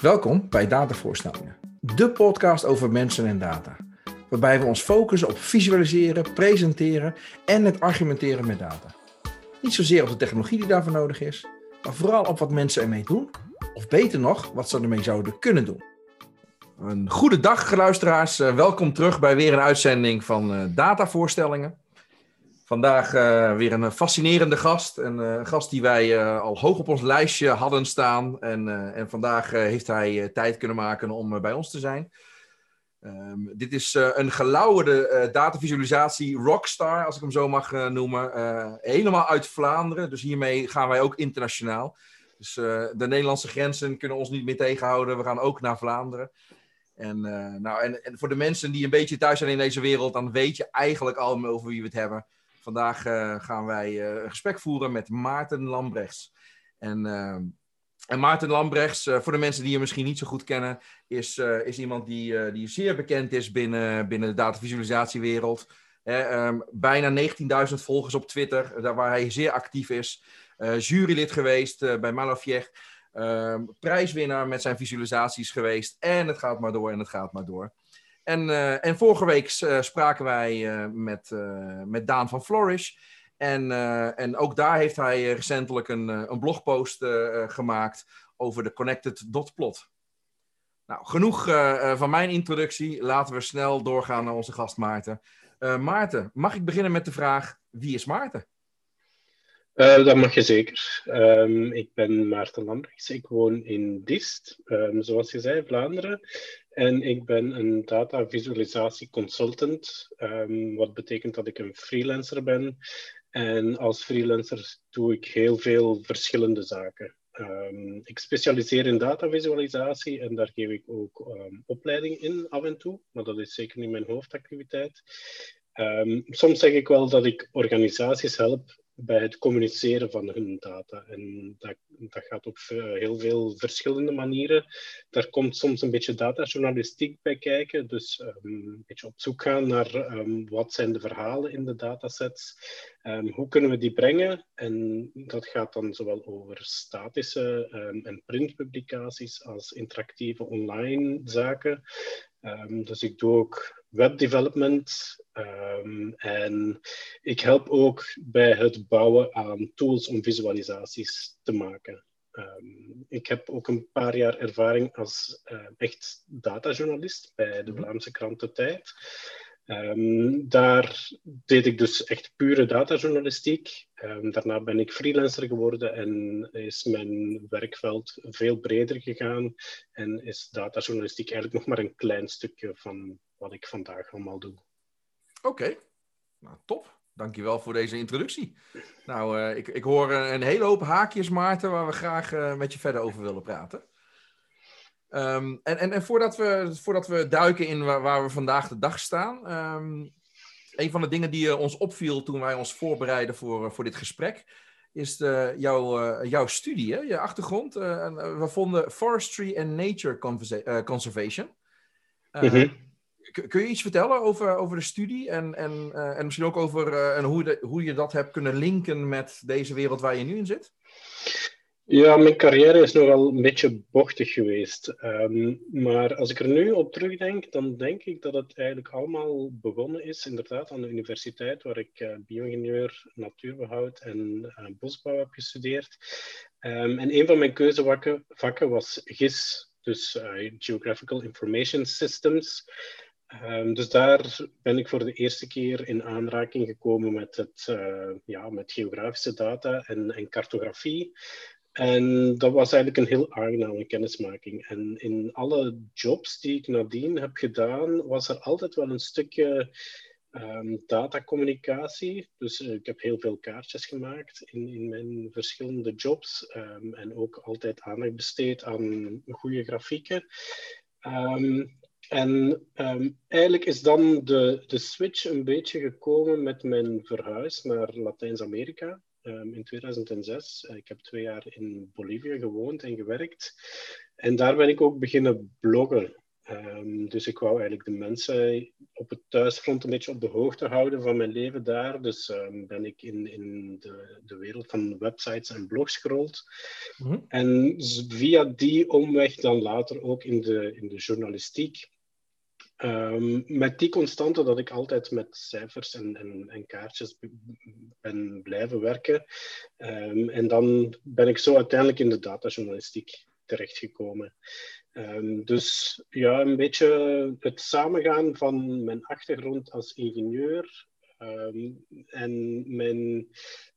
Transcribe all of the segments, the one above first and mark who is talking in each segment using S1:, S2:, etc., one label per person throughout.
S1: Welkom bij Datavoorstellingen, de podcast over mensen en data. Waarbij we ons focussen op visualiseren, presenteren en het argumenteren met data. Niet zozeer op de technologie die daarvoor nodig is, maar vooral op wat mensen ermee doen, of beter nog, wat ze ermee zouden kunnen doen. Een goede dag, luisteraars. Eh, welkom terug bij weer een uitzending van uh, Datavoorstellingen. Vandaag uh, weer een fascinerende gast. Een uh, gast die wij uh, al hoog op ons lijstje hadden staan. En, en vandaag heeft hij tijd kunnen maken om bij ons te zijn. Um, dit is een gelauwerde datavisualisatie rockstar, als ik hem zo mag noemen. helemaal uit Vlaanderen, dus hiermee gaan wij ook internationaal. Dus de Nederlandse grenzen kunnen ons niet meer tegenhouden. We gaan ook naar Vlaanderen. En, nou, en, en voor de mensen die een beetje thuis zijn in deze wereld, dan weet je eigenlijk al over wie we het hebben. Vandaag uh, gaan wij uh, een gesprek voeren met Maarten Lambrechts. En, uh, en Maarten Lambrechts, voor de mensen die je misschien niet zo goed kennen, is, is iemand die, die zeer bekend is binnen, binnen de datavisualisatiewereld. Um, bijna 19.000 volgers op Twitter, daar waar hij zeer actief is. jurylid geweest bij Malafiech. Ehm, prijswinnaar met zijn visualisaties geweest. En het gaat maar door en het gaat maar door. En, uh, en vorige week uh, spraken wij uh, met, met Daan van Flourish. En, en ook daar heeft hij recentelijk een, een blogpost gemaakt over de Connected Dot Plot. Nou, genoeg van mijn introductie. Laten we snel doorgaan naar onze gast Maarten. Maarten, mag ik beginnen met de vraag: wie is Maarten?
S2: Uh, dat mag je zeker. Um, ik ben Maarten Lambrechts. Ik woon in Dist, um, zoals je zei, Vlaanderen. En ik ben een data visualisatie consultant, um, wat betekent dat ik een freelancer ben. En als freelancer doe ik heel veel verschillende zaken. Ik specialiseer in datavisualisatie en daar geef ik ook opleiding in af en toe, maar dat is zeker niet mijn hoofdactiviteit. Soms zeg ik wel dat ik organisaties help bij het communiceren van hun data. En dat, dat gaat op heel veel verschillende manieren. Daar komt soms een beetje datajournalistiek bij kijken. Dus um, een beetje op zoek gaan naar um, wat zijn de verhalen in de datasets. Um, hoe kunnen we die brengen? En dat gaat dan zowel over statische en printpublicaties als interactieve online zaken. Dus ik doe ook webdevelopment. Um, en ik help ook bij het bouwen aan tools om visualisaties te maken. Um, ik heb ook een paar jaar ervaring als uh, echt datajournalist bij de mhm. Vlaamse krant De Tijd. Um, daar deed ik dus echt pure datajournalistiek. Um, daarna ben ik freelancer geworden en is mijn werkveld veel breder gegaan. En is datajournalistiek eigenlijk nog maar een klein stukje van wat ik vandaag allemaal doe.
S1: Oké, okay. nou top. Dankjewel voor deze introductie. Nou, uh, ik, ik hoor een hele hoop haakjes, Maarten, waar we graag uh, met je verder over willen praten. Um, en, en, en voordat, we, voordat we duiken in waar, waar we vandaag de dag staan, um, een van de dingen die ons opviel toen wij ons voorbereiden voor, voor dit gesprek, is de, jouw, uh, jouw studie, hè? je achtergrond. we vonden Forestry and Nature Conservation. Mm -hmm kun je iets vertellen over, over de studie en, en, en misschien ook over en hoe, de, hoe je dat hebt kunnen linken met deze wereld waar je nu in zit?
S2: Ja, mijn carrière is nogal een beetje bochtig geweest. Um, maar als ik er nu op terugdenk, dan denk ik dat het eigenlijk allemaal begonnen is, inderdaad, aan de universiteit, waar ik uh, bio-ingenieur, natuurbehoud en bosbouw heb gestudeerd. Um, en een van mijn keuzevakken was GIS, dus Geographical Information Systems. Um, dus daar ben ik voor de eerste keer in aanraking gekomen met, het, ja, met geografische data en, en cartografie. En dat was eigenlijk een heel aangename kennismaking. En in alle jobs die ik nadien heb gedaan, was er altijd wel een stukje um, datacommunicatie. Dus uh, ik heb heel veel kaartjes gemaakt in, in mijn verschillende jobs. Um, en ook altijd aandacht besteed aan goede grafieken. Um, en eigenlijk is dan de, de switch een beetje gekomen met mijn verhuis naar Latijns-Amerika um, in 2006. Ik heb twee jaar in Bolivia gewoond en gewerkt. En daar ben ik ook beginnen bloggen. Ehm, dus ik wou eigenlijk de mensen op het thuisfront een beetje op de hoogte houden van mijn leven daar. Dus um, ben ik in, in de, de wereld van websites en blogs gerold. Mhm. En via die omweg dan later ook in de, in de journalistiek. Um, met die constante dat ik altijd met cijfers en, en, en kaartjes ben blijven werken. en dan ben ik zo uiteindelijk in de datajournalistiek terechtgekomen. Um, dus ja, een beetje het samengaan van mijn achtergrond als ingenieur um, en mijn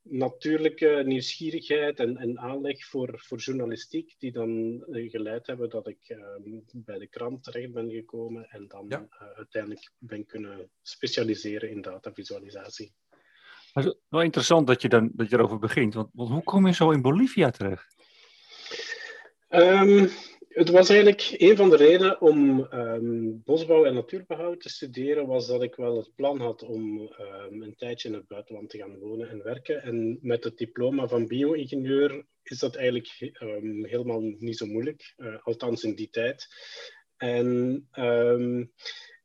S2: natuurlijke nieuwsgierigheid en, en aanleg voor, voor journalistiek, die dan uh, geleid hebben dat ik um, bij de krant terecht ben gekomen en dan ja. uh, uiteindelijk ben kunnen specialiseren in datavisualisatie.
S3: het is wel interessant dat je, dan, dat je erover begint, want, want hoe kom je zo in Bolivia terecht?
S2: Um, het was eigenlijk een van de redenen om um, bosbouw en natuurbehoud te studeren, was dat ik wel het plan had om um, een tijdje in het buitenland te gaan wonen en werken. En met het diploma van bio-ingenieur is dat eigenlijk um, helemaal niet zo moeilijk, uh, althans in die tijd. En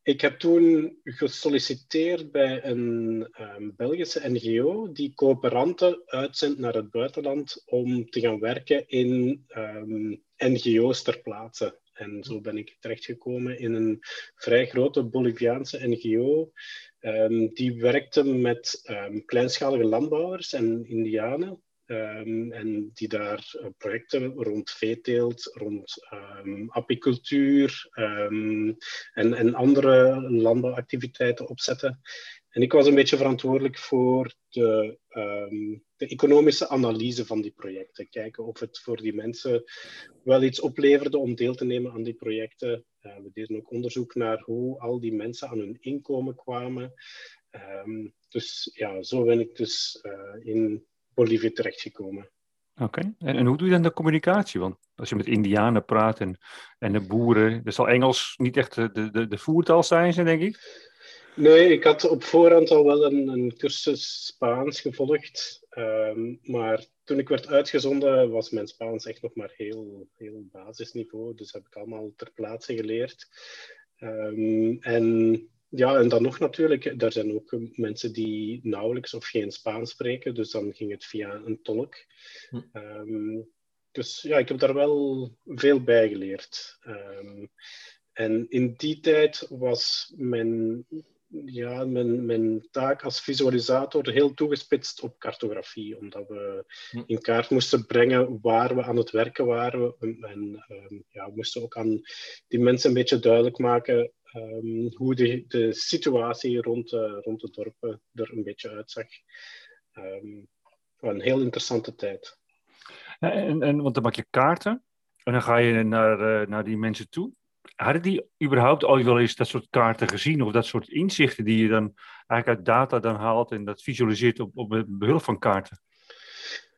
S2: ik heb toen gesolliciteerd bij een um, Belgische NGO die coöperanten uitzendt naar het buitenland om te gaan werken in um, NGO's ter plaatse. En zo ben ik terechtgekomen in een vrij grote Boliviaanse NGO. Um, die werkte met kleinschalige landbouwers en indianen. Um, en die daar uh, projecten rond veeteelt, rond um, apicultuur um, en, en andere landbouwactiviteiten opzetten. En ik was een beetje verantwoordelijk voor de, de, economische analyse van die projecten. Kijken of het voor die mensen wel iets opleverde om deel te nemen aan die projecten. Uh, we deden ook onderzoek naar hoe al die mensen aan hun inkomen kwamen. dus ja, zo ben ik dus uh, in Bolivie terechtgekomen.
S3: Oké, en, en, hoe doe je dan de communicatie? Want als je met Indianen praat en, en de boeren, dan zal Engels niet echt de, de, de voertaal zijn, denk ik?
S2: Nee, ik had op voorhand al wel een, een cursus Spaans gevolgd. Ehm, maar toen ik werd uitgezonden, was mijn Spaans echt nog maar heel, heel basisniveau. Dus heb ik allemaal ter plaatse geleerd. Um, en ja, en dan nog natuurlijk, er zijn ook mensen die nauwelijks of geen Spaans spreken, dus dan ging het via een tolk. Hm. Um, dus ja, ik heb daar wel veel bij geleerd. Um, en in die tijd was mijn, ja, mijn, mijn taak als visualisator heel toegespitst op cartografie, omdat we hm. in kaart moesten brengen waar we aan het werken waren. En, um, ja, we moesten ook aan die mensen een beetje duidelijk maken um, hoe de, de situatie rond, uh, rond de dorpen er een beetje uitzag. Um, een heel interessante tijd.
S3: En, en, want dan maak je kaarten en dan ga je naar, uh, naar die mensen toe. Hadden die überhaupt al wel eens dat soort kaarten gezien of dat soort inzichten die je dan eigenlijk uit data dan haalt en dat visualiseert op, op behulp van kaarten?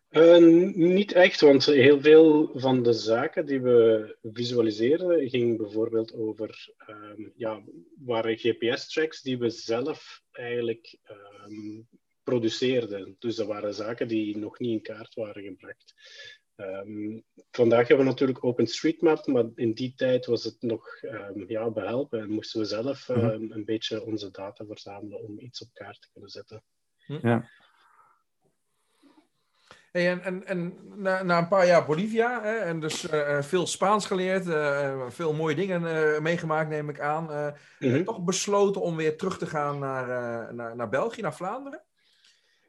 S2: Uh, niet echt, want heel veel van de zaken die we visualiseerden ging bijvoorbeeld over, um, ja, waren GPS-tracks die we zelf eigenlijk um, produceerden. Dus dat waren zaken die nog niet in kaart waren gebracht. Um, vandaag hebben we natuurlijk OpenStreetMap, maar in die tijd was het nog ja, behelpen en moesten we zelf -hmm. een beetje onze data verzamelen om iets op kaart te kunnen zetten.
S3: Ja.
S1: Hey, en en, en na, na een paar jaar Bolivia, hè, en dus uh, veel Spaans geleerd, uh, veel mooie dingen uh, meegemaakt, neem ik aan. Mm -hmm. Toch besloten om weer terug te gaan naar, naar, naar België, naar Vlaanderen?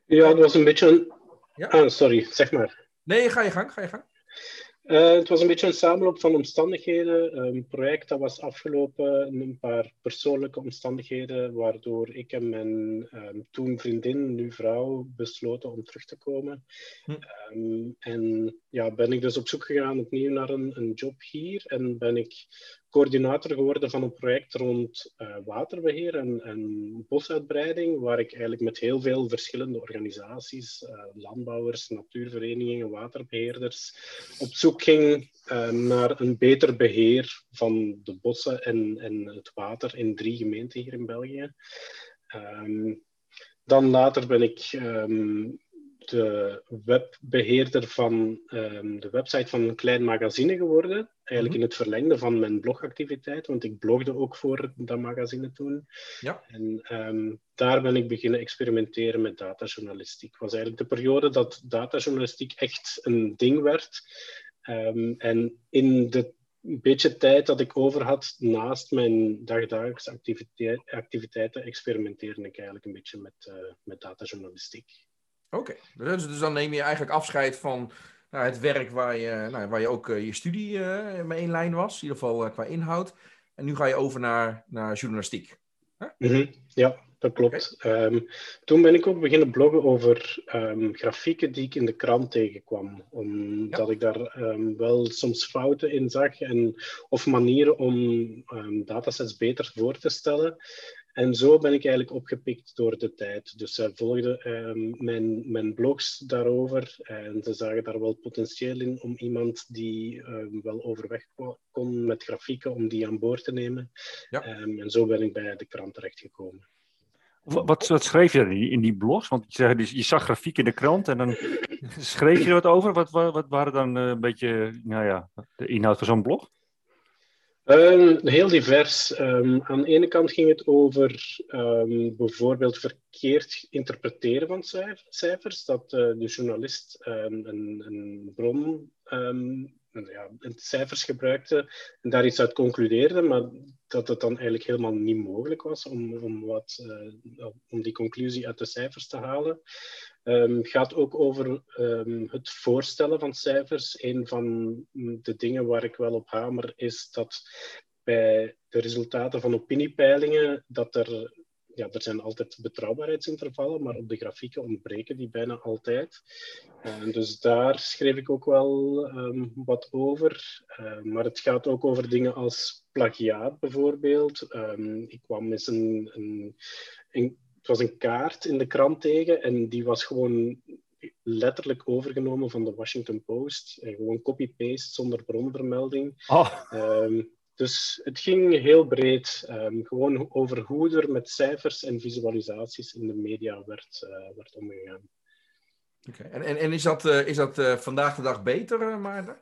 S2: Ja, dat was een beetje een... Ja? Ah, sorry, zeg maar.
S1: Nee, ga je gang, ga je gang.
S2: Uh, het was een beetje een samenloop van omstandigheden. Een project dat was afgelopen, een paar persoonlijke omstandigheden, waardoor ik en mijn um, toen vriendin, nu vrouw, besloten om terug te komen. Hm. Um, en ja, ben ik dus op zoek gegaan opnieuw naar een, een job hier en ben ik coördinator geworden van een project rond uh, waterbeheer en, bosuitbreiding, waar ik eigenlijk met heel veel verschillende organisaties, uh, landbouwers, natuurverenigingen, waterbeheerders, op zoek ging uh, naar een beter beheer van de bossen en, en, het water in drie gemeenten hier in België. Um, dan later ben ik um, de webbeheerder van ehm, de website van een klein magazine geworden. Eigenlijk
S1: Mhm.
S2: in het verlengde van mijn blogactiviteit, want ik blogde ook voor dat magazine toen.
S1: Ja.
S2: En ehm, daar ben ik beginnen experimenteren met datajournalistiek. Het was eigenlijk de periode dat datajournalistiek echt een ding werd. Ehm, en in de beetje tijd dat ik over had naast mijn dagdagelijkse activiteit, activiteiten, experimenteerde ik eigenlijk een beetje met, eh, met datajournalistiek.
S1: Oké, dus, dus dan neem je eigenlijk afscheid van nou, het werk waar je, nou, waar je ook eh, je studie eh, mee in lijn was, in ieder geval eh, qua inhoud. En nu ga je over naar, naar journalistiek.
S2: Mhm, Ja, dat klopt. Ehm, toen ben ik ook beginnen bloggen over ehm, grafieken die ik in de krant tegenkwam. Omdat ik daar ehm, wel soms fouten in zag en, of manieren om datasets beter voor te stellen. En zo ben ik eigenlijk opgepikt door de tijd. Dus zij volgden ehm, mijn, mijn blogs daarover en ze zagen daar wel potentieel in om iemand die ehm, wel overweg ko- kon met grafieken, om die aan boord te nemen.
S1: Ja.
S2: Ehm, en zo ben ik bij de krant terechtgekomen.
S3: Wat, wat, wat schreef je dan in die, blogs? Want je, zei, dus je zag grafiek in de krant en dan schreef je er wat over. Wat, wat, wat waren dan eh, een beetje nou ja, de inhoud van zo'n blog?
S2: Ehm, heel divers. Ehm, aan de ene kant ging het over ehm, bijvoorbeeld verkeerd interpreteren van cijf- cijfers. Dat eh, de journalist een, een bron, ja, cijfers gebruikte en daar iets uit concludeerde, maar dat het dan eigenlijk helemaal niet mogelijk was om, om, wat, eh, om die conclusie uit de cijfers te halen. Het gaat ook over ehm, het voorstellen van cijfers. Een van de dingen waar ik wel op hamer is dat bij de resultaten van opiniepeilingen dat er ja, er zijn altijd betrouwbaarheidsintervallen, maar op de grafieken ontbreken die bijna altijd. En dus daar schreef ik ook wel ehm, wat over. Eh, maar het gaat ook over dingen als plagiaat bijvoorbeeld. Ehm, ik kwam eens een, een, een het was een kaart in de krant tegen en die was gewoon letterlijk overgenomen van de Washington Post. En gewoon copy-paste zonder bronvermelding.
S3: Oh,
S2: Ehm, dus het ging heel breed. ehm, gewoon over hoe er met cijfers en visualisaties in de media werd, eh, werd omgegaan.
S1: Oké. En, en, en is dat, eh, is dat eh, vandaag de dag beter, Maarten?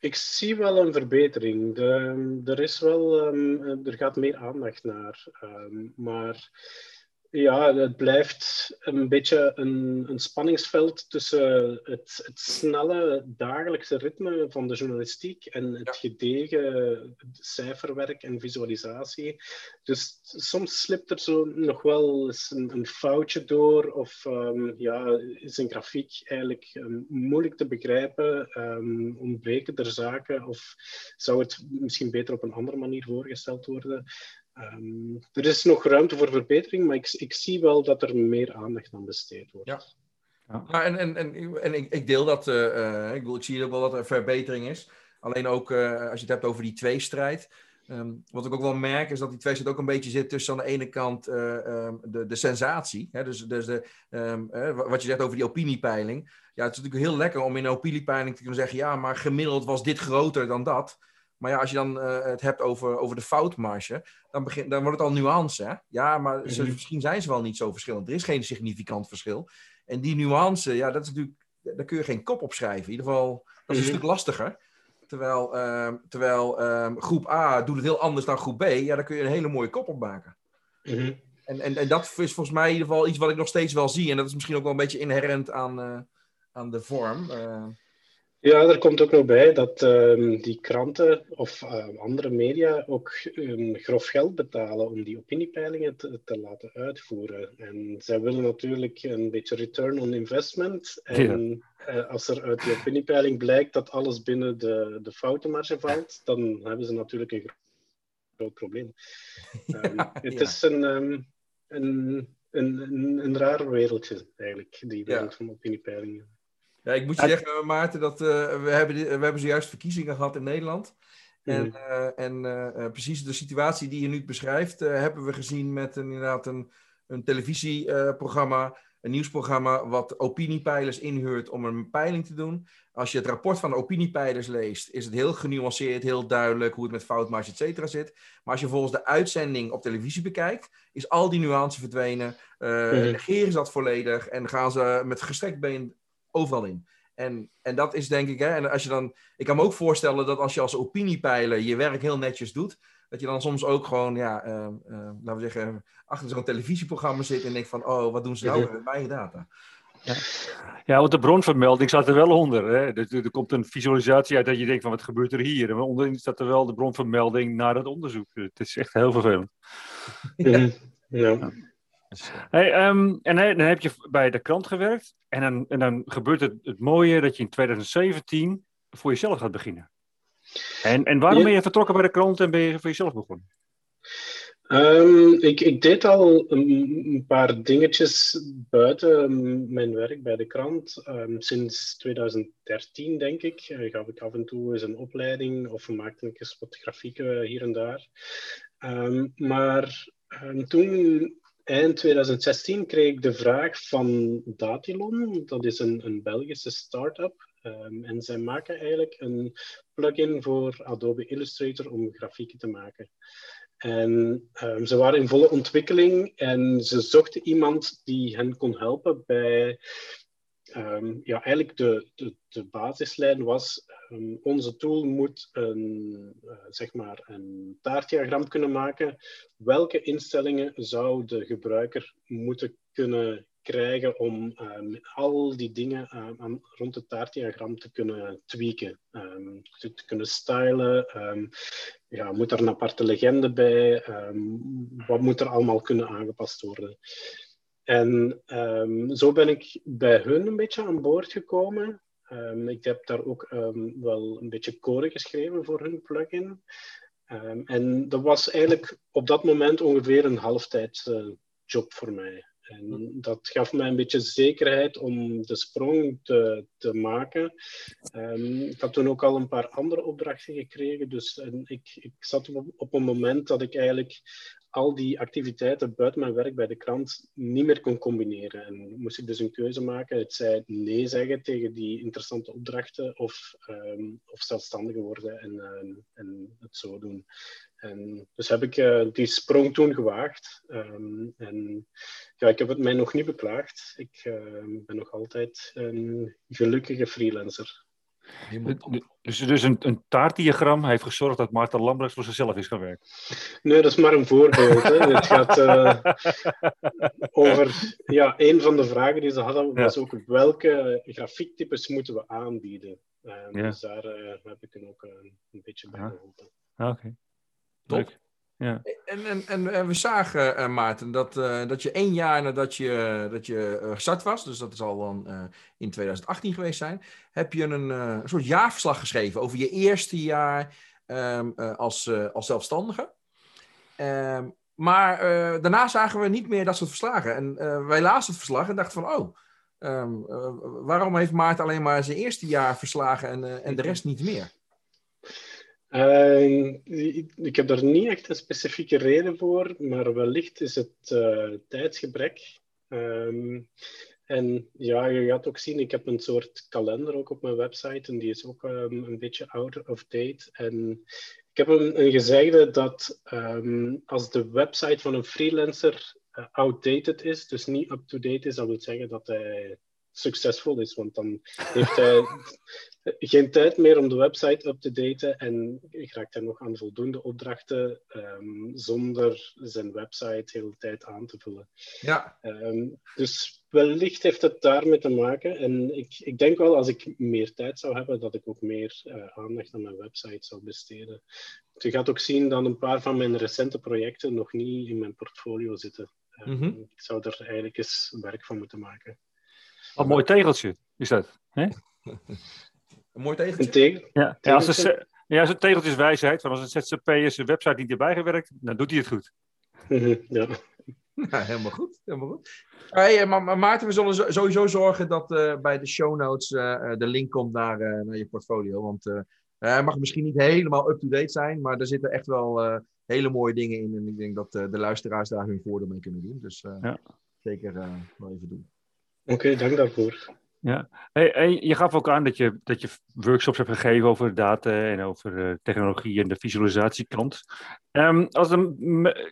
S2: Ik zie wel een verbetering. De, er, is wel, ehm, er gaat meer aandacht naar. Ehm, maar ja, het blijft een beetje een, een spanningsveld tussen het, het snelle dagelijkse ritme van de journalistiek en het gedegen cijferwerk en visualisatie. Dus soms slipt er zo nog wel eens een, een foutje door of ehm, ja, is een grafiek eigenlijk ehm, moeilijk te begrijpen, ehm, ontbreken er zaken of zou het misschien beter op een andere manier voorgesteld worden. Um, er is nog ruimte voor verbetering, maar ik, ik, zie wel dat er meer aandacht aan besteed wordt.
S1: Ja. ja. en en, en, en ik, ik deel dat. Uh, uh, ik, bedoel, ik zie ook wel dat er verbetering is. Alleen ook uh, als je het hebt over die tweestrijd. Um, wat ik ook wel merk is dat die tweestrijd ook een beetje zit tussen aan de ene kant um, de, de sensatie. Hè, dus dus de, um, wat je zegt over die opiniepeiling. Ja, het is natuurlijk heel lekker om in een opiniepeiling te kunnen zeggen... ja, maar gemiddeld was dit groter dan dat... Maar ja, als je dan uh, het hebt over, over de foutmarge, dan, begin, dan wordt het al nuance. Hè? Ja, maar ze, misschien zijn ze wel niet zo verschillend. Er is geen significant verschil. En die nuance, ja, dat is natuurlijk, daar kun je geen kop op schrijven. In ieder geval, dat is een stuk lastiger. Terwijl, uh, terwijl uh, groep A doet het heel anders dan groep B. Ja, daar kun je een hele mooie kop op maken.
S2: Mm-hmm.
S1: En, en, en dat is volgens mij in ieder geval iets wat ik nog steeds wel zie. En dat is misschien ook wel een beetje inherent aan, uh, aan de vorm.
S2: Ja, er komt ook nog bij dat um, die kranten of uh, andere media ook um, grof geld betalen om die opiniepeilingen te, te, laten uitvoeren. En zij willen natuurlijk een beetje return on investment. En ja. uh, als er uit die opiniepeiling blijkt dat alles binnen de, de foutenmarge valt, dan hebben ze natuurlijk een groot probleem. Um, ja, het ja. is een, een, een, een, een, raar wereldje eigenlijk, die wereld van opiniepeilingen.
S1: Ja, ik moet je zeggen, Maarten, dat uh, we, hebben, we hebben zojuist verkiezingen gehad in Nederland. En, uh, en uh, precies de situatie die je nu beschrijft, hebben we gezien met een, inderdaad een, een televisieprogramma een nieuwsprogramma wat opiniepeilers inhuurt om een peiling te doen. Als je het rapport van de opiniepeilers leest, is het heel genuanceerd, heel duidelijk hoe het met foutmarge, et cetera zit. Maar als je volgens de uitzending op televisie bekijkt, is al die nuance verdwenen. Uh, Negeren ze dat volledig en gaan ze met gestrekt been overal in. En, en dat is denk ik, hè, en als je dan, ik kan me ook voorstellen dat als je als opiniepeiler je werk heel netjes doet, dat je dan soms ook gewoon, ja, uh, uh, laten we zeggen, achter zo'n televisieprogramma zit en denkt van, oh, wat doen ze nou met mijn data?
S3: Ja. ja, want de bronvermelding staat er wel onder. Hè? Er, er, komt een visualisatie uit dat je denkt van wat gebeurt er hier? En onderin staat er wel de bronvermelding naar het onderzoek. Het is echt heel vervelend.
S2: Ja. ja.
S3: Hey, um, en dan heb je bij de krant gewerkt. En dan, en dan gebeurt het, het mooie dat je in 2017 voor jezelf gaat beginnen. En, en waarom ben je vertrokken bij de krant en ben je voor jezelf begonnen?
S2: Um, ik, ik, deed al een, paar dingetjes buiten mijn werk bij de krant. Um, sinds 2013, denk ik, uh, gaf ik af en toe eens een opleiding of maakte ik eens wat grafieken hier en daar. Um, maar toen, eind 2016, kreeg ik de vraag van Datilon. Dat is een, een Belgische start-up. en zij maken eigenlijk een plugin voor Adobe Illustrator om grafieken te maken. En um, ze waren in volle ontwikkeling en ze zochten iemand die hen kon helpen bij. Um, ja, eigenlijk de, de, de basislijn was: um, onze tool moet een, uh, zeg maar een taartdiagram kunnen maken. Welke instellingen zou de gebruiker moeten kunnen krijgen om um, al die dingen um, rond het taartdiagram te kunnen tweaken, um, te, te, kunnen stylen. ja, moet er een aparte legende bij? wat moet er allemaal kunnen aangepast worden? En zo ben ik bij hun een beetje aan boord gekomen. Ik heb daar ook wel een beetje code geschreven voor hun plugin. en dat was eigenlijk op dat moment ongeveer een halftijds uh, job voor mij. En dat gaf mij een beetje zekerheid om de sprong te, te maken. Um, ik had toen ook al een paar andere opdrachten gekregen. Dus en ik, ik zat op, op een moment dat ik eigenlijk al die activiteiten buiten mijn werk bij de krant niet meer kon combineren. En moest ik dus een keuze maken. Het zij nee zeggen tegen die interessante opdrachten of, um, of zelfstandig worden en, uh, en het zo doen. En dus heb ik uh, die sprong toen gewaagd. Um, en ja, ik heb het mij nog niet beklaagd. Ik ben nog altijd een gelukkige freelancer.
S3: Dus, dus een, een taartdiagram heeft gezorgd dat Maarten Lambrechts voor zichzelf is gaan werken?
S2: Nee, dat is maar een voorbeeld. hè. Het gaat uh, over... Ja, een van de vragen die ze hadden was ja. ook welke grafiektypes moeten we aanbieden. Ja. Dus daar uh, heb ik hem ook een, een beetje bij geholpen.
S3: Ah, oké. Okay. Leuk.
S1: En, en, en, we zagen, uh, Maarten, dat, uh, dat je één jaar nadat je, dat je uh, gestart was, dus dat is al dan in 2018 geweest zijn, heb je een, soort jaarverslag geschreven over je eerste jaar um, als, als zelfstandige. Um, maar daarna zagen we niet meer dat soort verslagen. En wij lazen het verslag en dachten van, oh, um, waarom heeft Maarten alleen maar zijn eerste jaar verslagen en, en de rest niet meer?
S2: Uh, ik heb daar niet echt een specifieke reden voor, maar wellicht is het uh, tijdsgebrek. Um, en ja, je gaat ook zien, ik heb een soort kalender ook op mijn website en die is ook um, een beetje out of date. En ik heb een, een gezegde dat um, als de website van een freelancer uh, outdated is, dus niet up-to-date is, dat wil zeggen dat hij succesvol is. Want dan heeft hij geen tijd meer om de website up te daten en raakt hij nog aan voldoende opdrachten um, zonder zijn website de hele tijd aan te vullen.
S1: Ja.
S2: Um, dus wellicht heeft het daarmee te maken. En ik, ik denk wel als ik meer tijd zou hebben, dat ik ook meer uh, aandacht aan mijn website zou besteden. Je gaat ook zien dat een paar van mijn recente projecten nog niet in mijn portfolio zitten. Um, mm -hmm. Ik zou er eigenlijk eens werk van moeten maken.
S3: Wat een mooi tegeltje is dat. Hè?
S1: Een mooi tegeltje?
S2: Een tegel?
S3: Ja, ja als het, ja, als het tegeltje is wijsheid. Van als een ZZP'er zijn website niet erbij gewerkt, dan doet hij het goed.
S2: ja.
S1: Ja, helemaal goed. Helemaal goed. Hey, maar, Maarten, we zullen sowieso zorgen dat uh, bij de show notes uh, de link komt naar, uh, naar je portfolio. Want hij mag misschien niet helemaal up-to-date zijn, maar er zitten echt wel hele mooie dingen in. En ik denk dat de luisteraars daar hun voordeel mee kunnen doen. Dus ja. zeker wel even doen.
S2: Oké, dank daarvoor.
S3: Ja, hey, je gaf ook aan dat je, dat je workshops hebt gegeven over data en over technologie en de visualisatiekant. Um, als er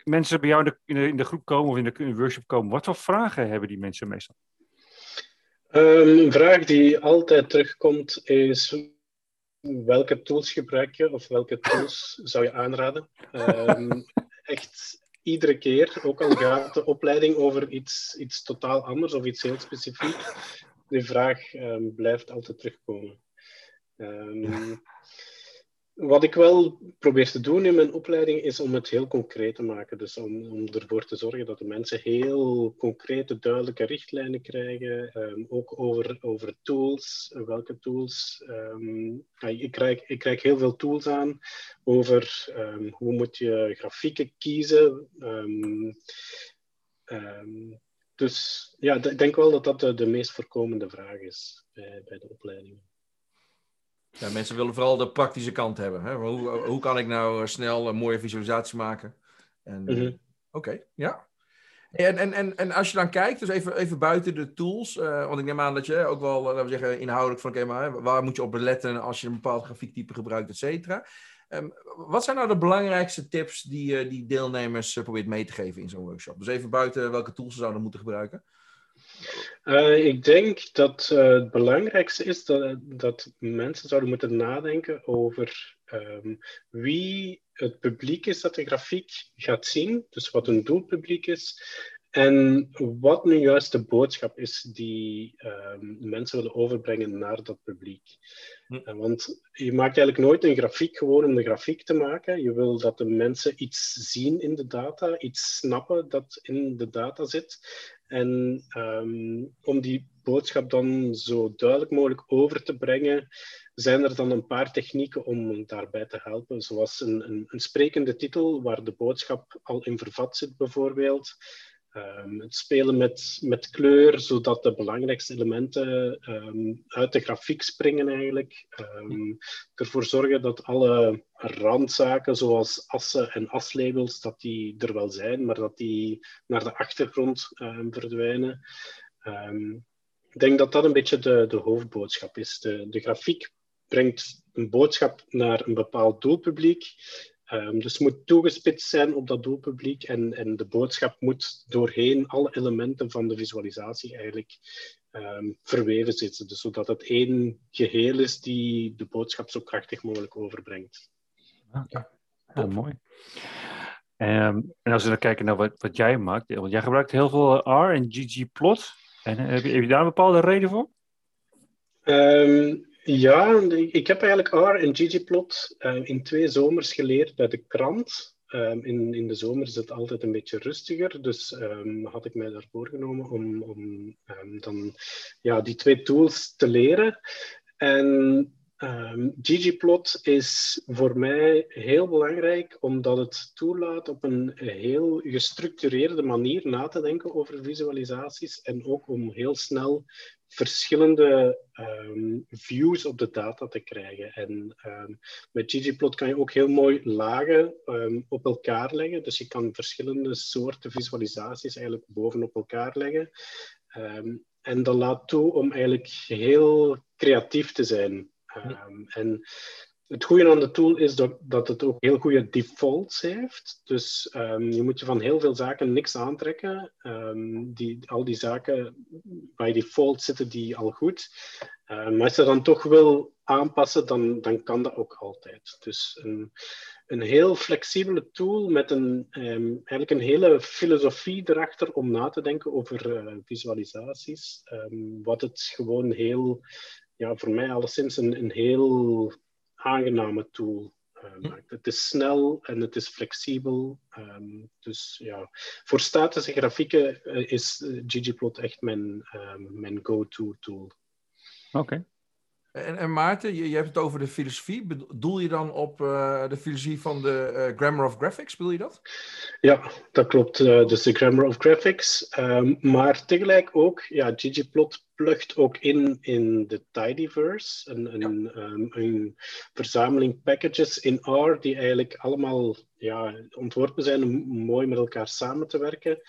S3: mensen bij jou in de, in de, groep komen of in de, in de, workshop komen, wat voor vragen hebben die mensen meestal?
S2: Um, een vraag die altijd terugkomt is welke tools gebruik je of welke tools zou je aanraden? Um, echt iedere keer, ook al gaat de opleiding over iets, iets totaal anders of iets heel specifiek, die vraag um, blijft altijd terugkomen. Um, wat ik wel probeer te doen in mijn opleiding is om het heel concreet te maken. Dus om, om ervoor te zorgen dat de mensen heel concrete, duidelijke richtlijnen krijgen. Um, ook over, over tools. Welke tools? Um, ik, krijg, ik krijg heel veel tools aan over um, hoe moet je grafieken kiezen. dus ja, ik denk wel dat dat de, de meest voorkomende vraag is bij, bij de opleiding.
S1: Ja, mensen willen vooral de praktische kant hebben. Hè? Hoe, hoe kan ik nou eh, snel een mooie visualisatie maken? En, mm -hmm. Oké, ja. En, en, en, en als je dan kijkt, dus even, even buiten de tools, uh, want ik neem aan dat je ook wel, laten we zeggen, inhoudelijk van, oké, maar waar moet je op letten als je een bepaald grafiektype gebruikt, et cetera. Um, wat zijn nou de belangrijkste tips die, uh, die deelnemers uh, probeert mee te geven in zo'n workshop? Dus even buiten welke tools ze zouden moeten gebruiken.
S2: Uh, ik denk dat uh, het belangrijkste is dat, dat mensen zouden moeten nadenken over um, wie het publiek is dat de grafiek gaat zien, dus wat een doelpubliek is, en wat nu juist de boodschap is die um, mensen willen overbrengen naar dat publiek. Hm. Uh, want je maakt eigenlijk nooit een grafiek gewoon om de grafiek te maken. Je wil dat de mensen iets zien in de data, iets snappen dat in de data zit. En um, om die boodschap dan zo duidelijk mogelijk over te brengen, zijn er dan een paar technieken om daarbij te helpen. Zoals een, een, een sprekende titel waar de boodschap al in vervat zit, bijvoorbeeld. Um, het spelen met, met kleur, zodat de belangrijkste elementen um, uit de grafiek springen eigenlijk. Um, ervoor zorgen dat alle randzaken, zoals assen en aslabels, dat die er wel zijn, maar dat die naar de achtergrond verdwijnen. ik denk dat dat een beetje de, de hoofdboodschap is. De, de grafiek brengt een boodschap naar een bepaald doelpubliek. Um, dus het moet toegespitst zijn op dat doelpubliek en, en de boodschap moet doorheen alle elementen van de visualisatie eigenlijk um, verweven zitten. Dus zodat het één geheel is die de boodschap zo krachtig mogelijk overbrengt.
S3: Okay. Ja, mooi. Um, en als we dan kijken naar wat, wat jij maakt, want jij gebruikt heel veel R en ggplot. En eh, heb je, heb je daar een bepaalde reden voor?
S2: Um, ja, ik heb eigenlijk R en ggplot uh, in twee zomers geleerd bij de krant. Um, in, in de zomer is het altijd een beetje rustiger, dus um, had ik mij daar voorgenomen om, om um, dan ja, die twee tools te leren. En ggplot is voor mij heel belangrijk omdat het toelaat op een heel gestructureerde manier na te denken over visualisaties en ook om heel snel verschillende um, views op de data te krijgen. En um, met ggplot kan je ook heel mooi lagen um, op elkaar leggen. Dus je kan verschillende soorten visualisaties eigenlijk bovenop elkaar leggen. en dat laat toe om eigenlijk heel creatief te zijn. en het goede aan de tool is dat, dat het ook heel goede defaults heeft. Dus um, je moet je van heel veel zaken niks aantrekken. Um, die, al die zaken bij default zitten die al goed. Maar als je dan toch wil aanpassen, dan, dan kan dat ook altijd. Dus een, een heel flexibele tool met een, eigenlijk een hele filosofie erachter om na te denken over uh, visualisaties. wat het gewoon heel, ja, voor mij alleszins een, een heel aangename tool uh, maakt. Het is snel en het is flexibel. Um, dus ja, voor statische grafieken uh, is ggplot echt mijn, um, mijn go-to tool.
S3: Oké. Okay.
S1: En, en, Maarten, je, je, hebt het over de filosofie. Bedoel je dan op uh, de filosofie van de uh, Grammar of Graphics? Bedoel je dat?
S2: Ja, dat klopt. Uh, dus de Grammar of Graphics. Um, maar tegelijk ook, ja, ggplot plugt ook in in de Tidyverse. Een, een, ja. um, een verzameling packages in R die eigenlijk allemaal ja, ontworpen zijn om mooi met elkaar samen te werken.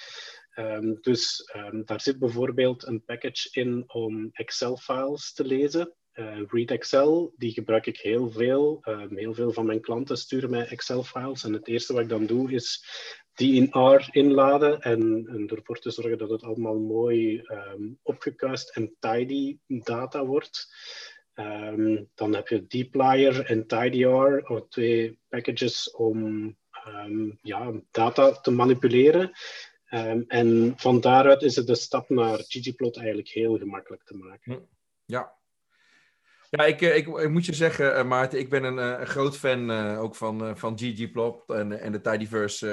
S2: Ehm, dus ehm, daar zit bijvoorbeeld een package in om Excel-files te lezen. Uh, Read Excel, die gebruik ik heel veel. Um, heel veel van mijn klanten sturen mij Excel-files. En het eerste wat ik dan doe, is die in R inladen en, ervoor te zorgen dat het allemaal mooi um, opgekuist en tidy data wordt. Um, dan heb je dplyr en tidyr, twee packages om ja, data te manipuleren. en van daaruit is het de stap naar ggplot eigenlijk heel gemakkelijk te maken.
S1: Hm. Ja, ja, ik, eh, ik, ik, moet je zeggen, uh, Maarten, ik ben een, uh, groot fan uh, ook van, van ggplot en, en de Tidyverse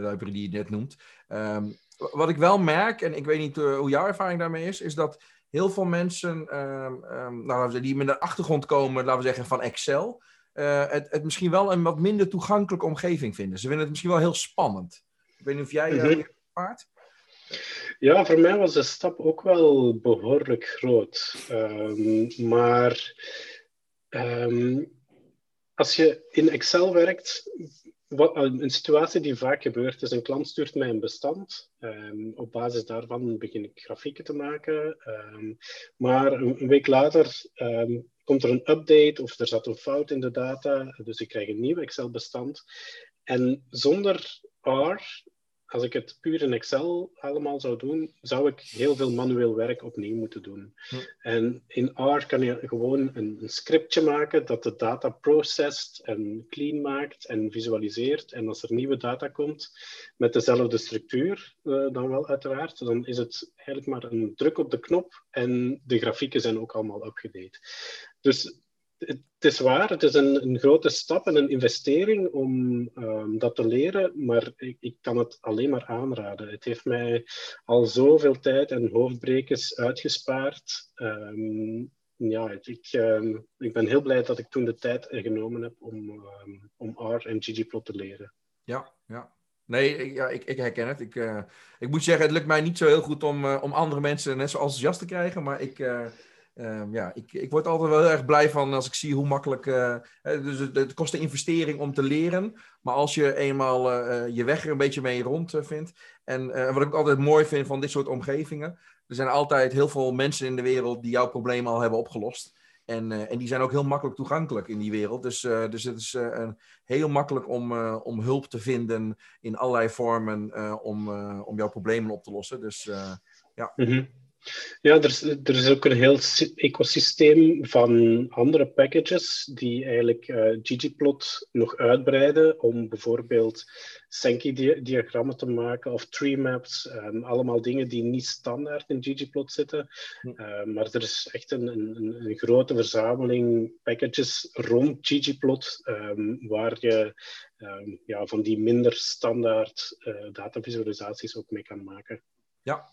S1: library die je net noemt. Um, wat ik wel merk, en ik weet niet hoe jouw ervaring daarmee is, is dat heel veel mensen um, um, nou, die met een achtergrond komen, laten we zeggen, van Excel, het, het misschien wel een wat minder toegankelijke omgeving vinden. Ze vinden het misschien wel heel spannend. Ik weet niet of jij mm -hmm. ervaart.
S2: Ja, voor mij was de stap ook wel behoorlijk groot. Um, maar um, als je in Excel werkt, wat, een situatie die vaak gebeurt is, een klant stuurt mij een bestand. Um, op basis daarvan begin ik grafieken te maken. maar een, een, week later komt er een update of er zat een fout in de data. Dus ik krijg een nieuw Excel-bestand. En zonder R als ik het puur in Excel allemaal zou doen, zou ik heel veel manueel werk opnieuw moeten doen. Hm. En in R kan je gewoon een, een, scriptje maken dat de data processed en clean maakt en visualiseert. En als er nieuwe data komt met dezelfde structuur, uh, dan wel uiteraard, dan is het eigenlijk maar een druk op de knop en de grafieken zijn ook allemaal upgedate. Dus het is waar, het is een, een, grote stap en een investering om um, dat te leren, maar ik, ik, kan het alleen maar aanraden. Het heeft mij al zoveel tijd en hoofdbrekers uitgespaard. Um, ja, ik, um, ik ben heel blij dat ik toen de tijd genomen heb om, om R en ggplot te leren.
S1: Ja, ja. Nee, ja, ik, ik herken het. Ik, uh, ik moet zeggen, het lukt mij niet zo heel goed om, uh, om andere mensen net zo enthousiast te krijgen, maar ik... Uh, Um, ja, ik, ik word altijd wel heel erg blij van als ik zie hoe makkelijk. Uh, dus het, kost een investering om te leren. Maar als je eenmaal uh, je weg er een beetje mee rond vindt. En wat ik altijd mooi vind van dit soort omgevingen. Er zijn altijd heel veel mensen in de wereld die jouw probleem al hebben opgelost. En, en die zijn ook heel makkelijk toegankelijk in die wereld. Dus, dus het is heel makkelijk om, om hulp te vinden in allerlei vormen om, om jouw problemen op te lossen. Dus ja.
S2: -hmm. Ja, er is, er is ook een heel ecosysteem van andere packages die eigenlijk uh, ggplot nog uitbreiden om bijvoorbeeld Sankey-diagrammen te maken of tree maps. Um, allemaal dingen die niet standaard in ggplot zitten. Uh, maar er is echt een, een, een, grote verzameling packages rond ggplot um, waar je um, ja, van die minder standaard uh, datavisualisaties ook mee kan maken.
S1: Ja,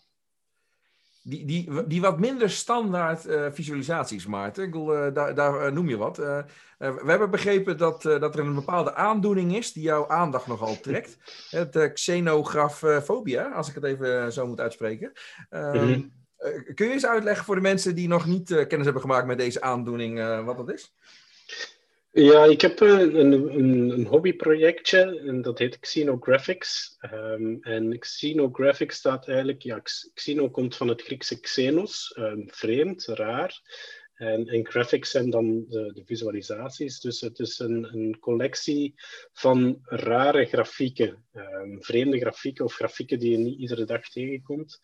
S1: die, die, die wat minder standaard uh, visualisaties, Maarten. Ik bedoel, uh, daar, daar uh, noem je wat. we hebben begrepen dat, dat er een bepaalde aandoening is die jouw aandacht nogal trekt. Het xenografobia, als ik het even zo moet uitspreken. Mm kun je eens uitleggen voor de mensen die nog niet kennis hebben gemaakt met deze aandoening wat dat is?
S2: Ja, ik heb een, een, een hobbyprojectje en dat heet Xenographics. Um, en Xenographics staat eigenlijk, ja, Xeno komt van het Griekse xenos, um, vreemd, raar. En, en graphics zijn dan de, visualisaties. Dus het is een, een collectie van rare grafieken, um, vreemde grafieken of grafieken die je niet iedere dag tegenkomt.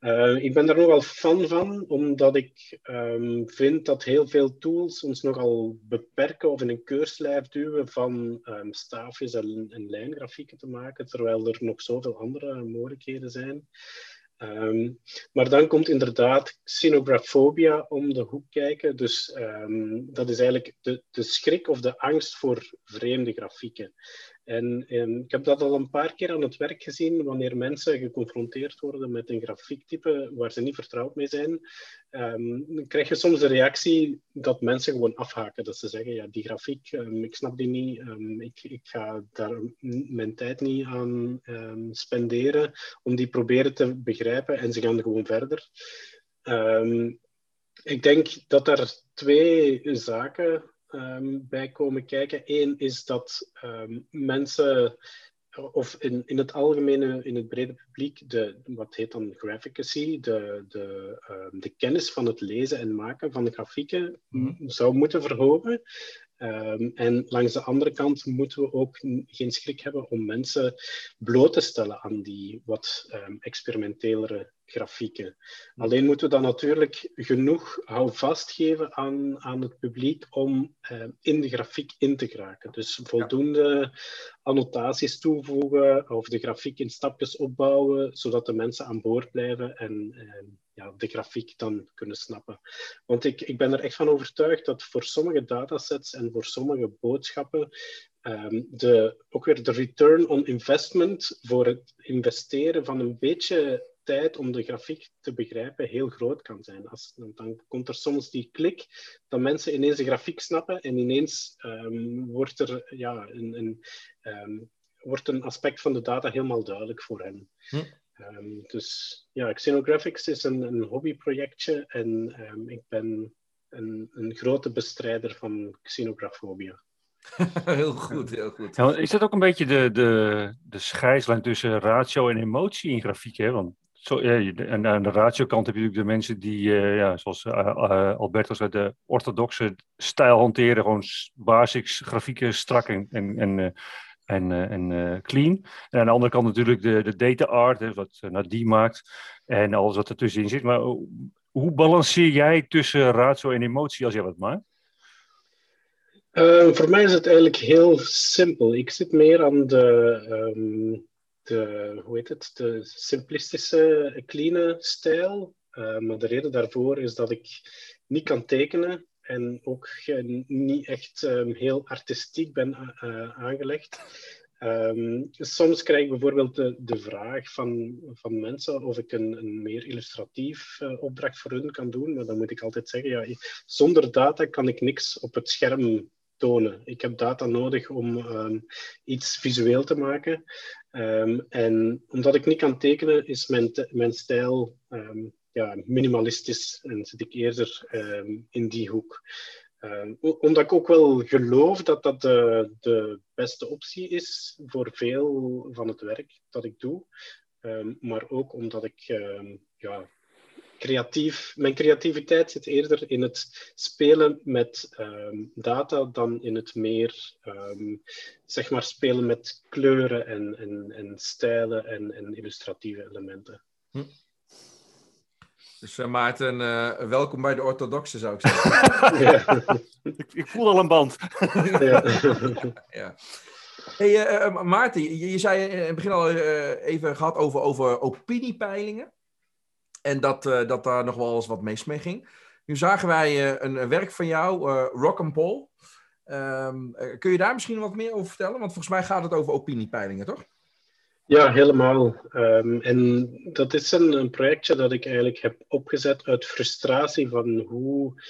S2: Uh, ik ben daar nogal fan van, omdat ik um, vind dat heel veel tools ons nogal beperken of in een keurslijf duwen van um, staafjes en, en, lijngrafieken te maken, terwijl er nog zoveel andere mogelijkheden zijn. Um, maar dan komt inderdaad xenografobia om de hoek kijken. Dus dat is eigenlijk de, de schrik of de angst voor vreemde grafieken. En, en, ik heb dat al een paar keer aan het werk gezien, wanneer mensen geconfronteerd worden met een grafiektype waar ze niet vertrouwd mee zijn, dan krijg je soms de reactie dat mensen gewoon afhaken. Dat ze zeggen, ja, die grafiek, um, ik snap die niet, ik, ik, ga daar mijn tijd niet aan spenderen om die proberen te begrijpen en ze gaan gewoon verder. ik denk dat er twee zaken um, bij komen kijken. Eén is dat um, mensen of in, in het algemene, in het brede publiek, de, wat heet dan graphicacy, de, de, ehm, de kennis van het lezen en maken van de grafieken,
S1: Mhm.
S2: zou moeten verhogen. Ehm, en langs de andere kant moeten we ook geen schrik hebben om mensen bloot te stellen aan die wat ehm, experimentelere grafieken. Alleen moeten we dan natuurlijk genoeg houvast geven aan, aan het publiek om ehm, in de grafiek in te geraken. Dus voldoende annotaties toevoegen of de grafiek in stapjes opbouwen, zodat de mensen aan boord blijven en ja, de grafiek dan kunnen snappen. Want ik, ik ben er echt van overtuigd dat voor sommige datasets en voor sommige boodschappen ehm, de, ook weer de return on investment voor het investeren van een beetje tijd om de grafiek te begrijpen heel groot kan zijn. Als, dan komt er soms die klik dat mensen ineens de grafiek snappen en ineens ehm, wordt er ja, een, een, ehm, wordt een aspect van de data helemaal duidelijk voor hen.
S1: Hm.
S2: Ehm, dus ja, Xenographics is een, een hobbyprojectje en ehm, ik ben een, een grote bestrijder van xenografobia.
S1: heel goed, heel goed.
S3: Ja, is dat ook een beetje de, de, de scheidslijn tussen ratio en emotie in grafiek? Hè? Want zo, ja, en aan de ratio-kant heb je natuurlijk de mensen die, eh, ja, zoals eh, eh, Albertus zei, de orthodoxe stijl hanteren. Gewoon basics, grafieken strak en, en, en, eh, en, eh, eh, clean. En aan de andere kant natuurlijk de, de data art, wat uh, Nadie maakt. En alles wat ertussenin zit. Maar hoe- hoe balanceer jij tussen ratio en emotie als jij wat maakt?
S2: Eh, voor mij is het eigenlijk heel simpel. Ik zit meer aan de, ehm, de hoe heet het, de simplistische, clean stijl. Eh, maar de reden daarvoor is dat ik niet kan tekenen en ook niet echt ehm, heel artistiek ben a- eh, aangelegd. Ehm, soms krijg ik bijvoorbeeld de, vraag van, van mensen of ik een, een meer illustratief eh, opdracht voor hun kan doen. Maar dan moet ik altijd zeggen, ja, zonder data kan ik niks op het scherm tonen. Ik heb data nodig om ehm, iets visueel te maken. En omdat ik niet kan tekenen, is mijn, mijn stijl ja, minimalistisch en zit ik eerder ehm, in die hoek. Ehm, omdat ik ook wel geloof dat dat de, de beste optie is voor veel van het werk dat ik doe. Ehm, maar ook omdat ik ja, creatief, mijn creativiteit zit eerder in het spelen met data dan in het meer zeg maar spelen met kleuren en, en, en stijlen en, en illustratieve elementen.
S1: Dus eh, Maarten, eh, welkom bij de orthodoxe zou ik zeggen.
S2: ja.
S3: Ik, ik voel al een band.
S2: ja.
S1: ja. Hey, eh, Maarten, je, je zei in het begin al eh, even gehad over, over opiniepeilingen. En dat, eh, dat daar nog wel eens wat mis mee ging. Nu zagen wij eh, een, werk van jou, eh Rock and Poll. Ehm, eh, kun je daar misschien wat meer over vertellen? Want volgens mij gaat het over opiniepeilingen, toch?
S2: Ja, helemaal. Ehm, en dat is een, een projectje dat ik eigenlijk heb opgezet uit frustratie van hoe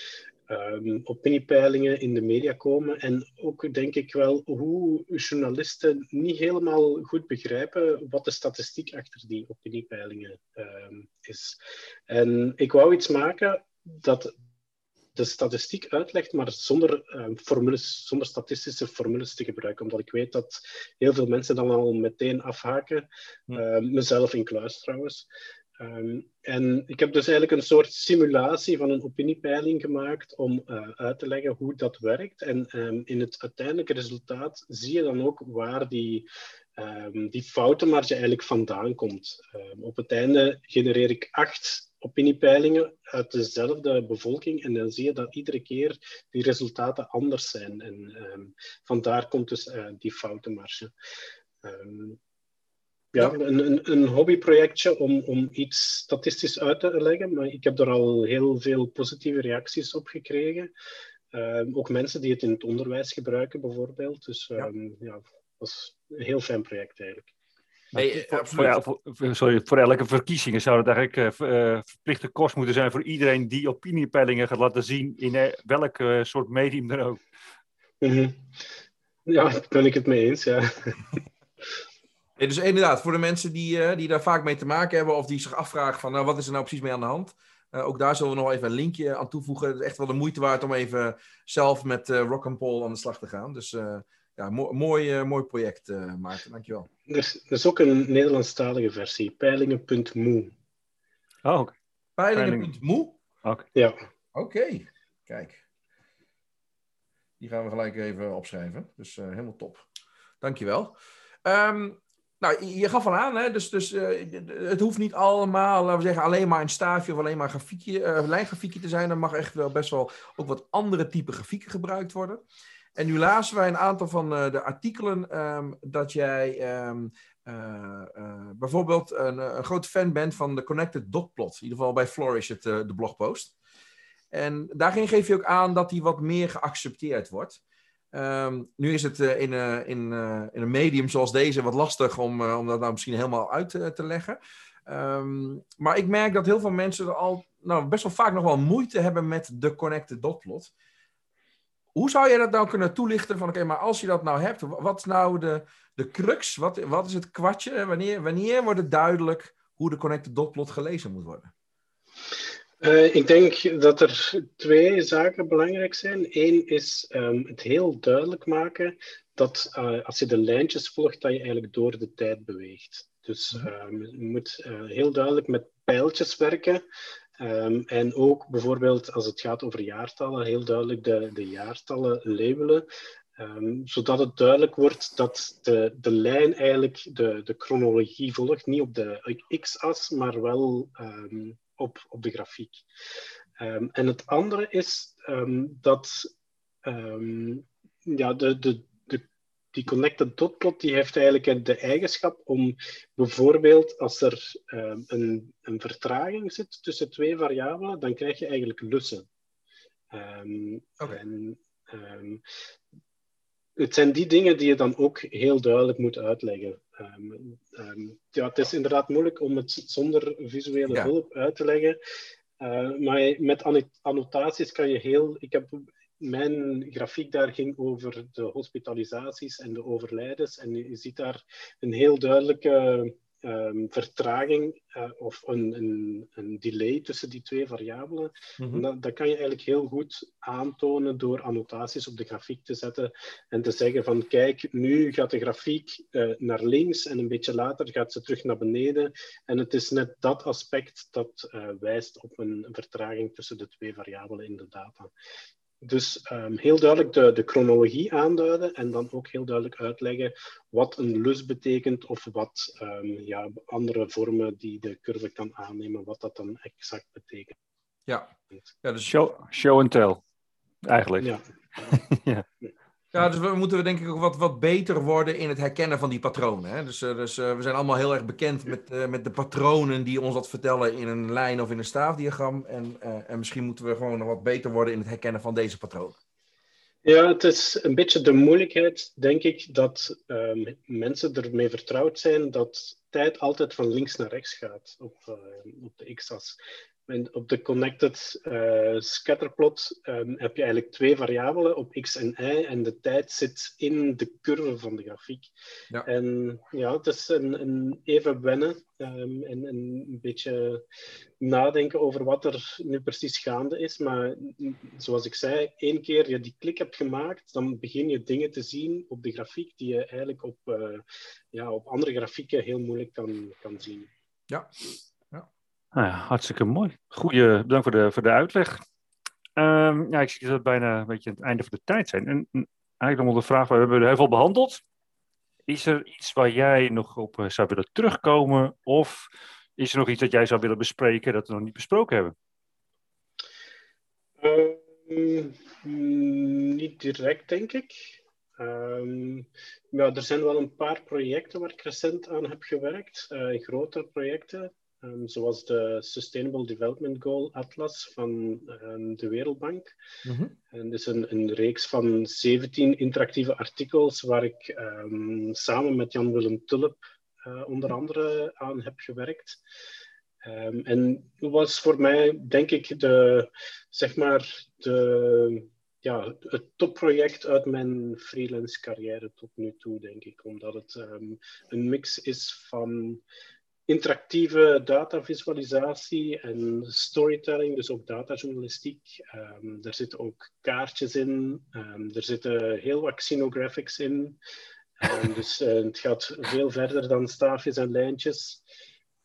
S2: ehm, opiniepeilingen in de media komen. En ook denk ik wel hoe journalisten niet helemaal goed begrijpen wat de statistiek achter die opiniepeilingen ehm, is. En ik wou iets maken dat de statistiek uitlegt, maar zonder, ehm, formules, zonder statistische formules te gebruiken. Omdat ik weet dat heel veel mensen dan al meteen afhaken.
S1: Hm.
S2: Ehm, mezelf in kluis trouwens. Ehm, en ik heb dus eigenlijk een soort simulatie van een opiniepeiling gemaakt om eh, uit te leggen hoe dat werkt. En in het uiteindelijke resultaat zie je dan ook waar die, ehm, die foutenmarge eigenlijk vandaan komt. Op het einde genereer ik acht opiniepeilingen uit dezelfde bevolking en dan zie je dat iedere keer die resultaten anders zijn. En ehm, vandaar komt dus eh, die foutenmarge. Ehm, ja, een, een, een hobbyprojectje om, om iets statistisch uit te leggen, maar ik heb er al heel veel positieve reacties op gekregen. Ehm, ook mensen die het in het onderwijs gebruiken, bijvoorbeeld. Dus
S1: Ja.
S2: ja, dat was een heel fijn project eigenlijk.
S1: Nee, eh,
S3: Voor, sorry, voor elke verkiezingen zou het eigenlijk eh, eh, verplichte kost moeten zijn voor iedereen die opiniepeilingen gaat laten zien in welk eh, soort medium dan ook.
S2: Mhm. Ja, daar ben ik het mee eens, ja.
S1: Nee, dus inderdaad, voor de mensen die, eh, die daar vaak mee te maken hebben of die zich afvragen van nou, wat is er nou precies mee aan de hand. Eh, ook daar zullen we nog even een linkje aan toevoegen. Het is echt wel de moeite waard om even zelf met eh Rock and Poll aan de slag te gaan. Dus eh, ja, mo- mooi, mooi project, eh Maarten. Dankjewel.
S2: Er is, er is ook een Nederlandstalige versie, peilingen.moe.
S3: Oh, oké.
S1: Peilingen.moe?
S3: Oké.
S2: Ja.
S1: Oké, kijk. Die gaan we gelijk even opschrijven. Dus eh, helemaal top. Dankjewel. Ehm nou, je gaf al aan, hè? dus, dus eh, het hoeft niet allemaal, laten we zeggen, alleen maar een staafje of alleen maar een grafiekje, eh, lijngrafiekje te zijn. Er mag echt wel best wel ook wat andere type grafieken gebruikt worden. En nu lazen wij een aantal van eh, de artikelen ehm, dat jij ehm, eh, eh, bijvoorbeeld een, een grote fan bent van de Connected Dot Plot. In ieder geval bij Flourish, het, de blogpost. En daarin geef je ook aan dat die wat meer geaccepteerd wordt. Ehm, nu is het in, in, in een medium zoals deze wat lastig om, om dat nou misschien helemaal uit te, leggen. Maar ik merk dat heel veel mensen er al nou, best wel vaak nog wel moeite hebben met de connected dot plot. Hoe zou je dat nou kunnen toelichten van oké, maar als je dat nou hebt, wa- wat is nou de, de crux? Wat, wat is het kwartje? Wanneer, wanneer wordt het duidelijk hoe de connected dot plot gelezen moet worden?
S2: Eh, ik denk dat er twee zaken belangrijk zijn. Eén is ehm, het heel duidelijk maken dat eh, als je de lijntjes volgt, dat je eigenlijk door de tijd beweegt. Dus ehm, je moet eh, heel duidelijk met pijltjes werken. Ehm, en ook bijvoorbeeld als het gaat over jaartallen, heel duidelijk de, de jaartallen labelen. Ehm, zodat het duidelijk wordt dat de, de lijn eigenlijk de, de chronologie volgt. Niet op de x-as, maar wel ehm, op, op de grafiek. En het andere is dat ja, de, de, die connected dot plot die heeft eigenlijk de eigenschap om bijvoorbeeld als er ehm, een, een vertraging zit tussen twee variabelen, dan krijg je eigenlijk lussen. En, ehm, het zijn die dingen die je dan ook heel duidelijk moet uitleggen. Ja, het is inderdaad moeilijk om het zonder visuele
S1: Ja.
S2: hulp uit te leggen. Eh, maar met anno- annotaties kan je heel. Ik heb, mijn grafiek daar ging over de hospitalisaties en de overlijdens. En je ziet daar een heel duidelijke ehm, vertraging eh, of een, een, een delay tussen die twee variabelen. En dat, dat kan je eigenlijk heel goed aantonen door annotaties op de grafiek te zetten en te zeggen van kijk, nu gaat de grafiek eh, naar links en een beetje later gaat ze terug naar beneden. En het is net dat aspect dat eh, wijst op een vertraging tussen de twee variabelen in de data. Dus ehm, heel duidelijk de, de chronologie aanduiden en dan ook heel duidelijk uitleggen wat een lus betekent of wat ehm, ja, andere vormen die de curve kan aannemen, wat dat dan exact betekent.
S1: Ja. Ja, dus,
S3: Show, show and tell, eigenlijk.
S2: Ja.
S1: ja, dus we moeten denk ik ook wat, wat beter worden in het herkennen van die patronen. Hè? Dus, eh, dus eh, we zijn allemaal heel erg bekend met, eh, met de patronen die ons wat vertellen in een lijn of in een staafdiagram. En, en misschien moeten we gewoon nog wat beter worden in het herkennen van deze patronen.
S2: Ja, het is een beetje de moeilijkheid, denk ik, dat ehm, mensen ermee vertrouwd zijn dat tijd altijd van links naar rechts gaat op, op de x-as. En op de connected eh, scatterplot ehm, heb je eigenlijk twee variabelen op x en y en de tijd zit in de curve van de grafiek.
S1: Ja.
S2: En ja, het is een, een even wennen ehm, en een beetje nadenken over wat er nu precies gaande is. Maar zoals ik zei, één keer je die klik hebt gemaakt, dan begin je dingen te zien op de grafiek die je eigenlijk op, eh, ja, op andere grafieken heel moeilijk kan, kan zien.
S1: Ja.
S3: Nou ja, hartstikke mooi. Goeie, bedankt voor de, voor de uitleg. Ehm, ja, ik zie dat we bijna een beetje aan het einde van de tijd zijn. En en eigenlijk nog de vraag, we hebben er heel veel behandeld. Is er iets waar jij nog op eh, zou willen terugkomen? Of is er nog iets dat jij zou willen bespreken dat we nog niet besproken hebben?
S2: Ehm, niet direct, denk ik. Ehm, ja, er zijn wel een paar projecten waar ik recent aan heb gewerkt, eh, grotere projecten, ehm, zoals de Sustainable Development Goal Atlas van ehm, de Wereldbank. En dit is een, een reeks van 17 interactieve artikels waar ik ehm, samen met Jan-Willem Tulp eh, onder andere aan heb gewerkt. En dat was voor mij, denk ik, de, zeg maar, de, ja, het topproject uit mijn freelance carrière tot nu toe, denk ik. Omdat het een mix is van interactieve datavisualisatie en storytelling, dus ook datajournalistiek. Ehm, er zitten ook kaartjes in, ehm, er zitten heel wat xenographics in. Ehm, dus uh, het gaat veel verder dan staafjes en lijntjes.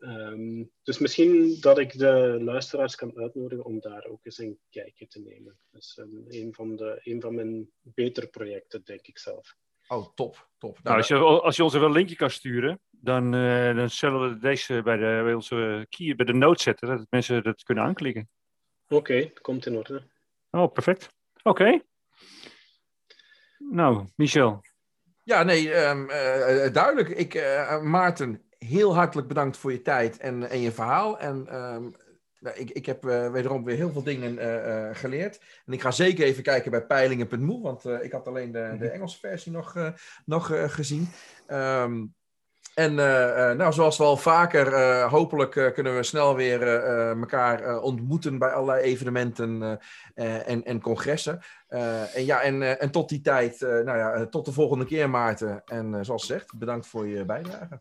S2: Um, dus misschien dat ik de luisteraars kan uitnodigen om daar ook eens een kijkje te nemen. Dat is um, een, van de, een van mijn betere projecten, denk ik zelf.
S1: Oh, top. top.
S3: Nou, als, je, als je ons wel een linkje kan sturen, dan, uh, dan zullen we deze bij de, bij onze key, bij de note zetten, dat mensen dat kunnen aanklikken.
S2: Oké, okay, komt in orde.
S3: Oh, perfect. Oké. Okay. Nou, Michel.
S1: Ja, nee, um, uh, duidelijk. Ik, uh, Maarten, heel hartelijk bedankt voor je tijd en, en je verhaal. En um, ik, ik heb uh, wederom weer heel veel dingen uh, geleerd. En ik ga zeker even kijken bij peilingen.moe, want ik had alleen de, de Engelse versie nog, nog gezien. Um, en nou, zoals wel vaker, uh, hopelijk kunnen we snel weer elkaar ontmoeten bij allerlei evenementen en, en congressen. En ja, en, en tot die tijd, nou ja, tot de volgende keer Maarten. En zoals gezegd, bedankt voor je bijdrage.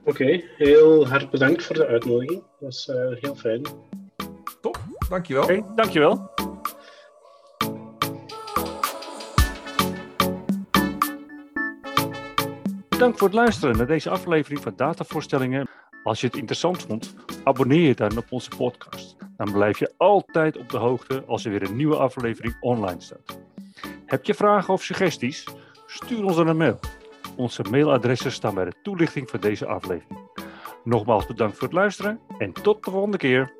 S2: Oké, okay, heel hard bedankt voor de uitnodiging. Dat was heel fijn.
S1: Top, dankjewel.
S3: Oké, okay, dankjewel. Bedankt voor het luisteren naar deze aflevering van Datavoorstellingen. Als je het interessant vond, abonneer je dan op onze podcast. Dan blijf je altijd op de hoogte als er weer een nieuwe aflevering online staat. Heb je vragen of suggesties? Stuur ons dan een mail. Onze mailadressen staan bij de toelichting van deze aflevering. Nogmaals bedankt voor het luisteren en tot de volgende keer.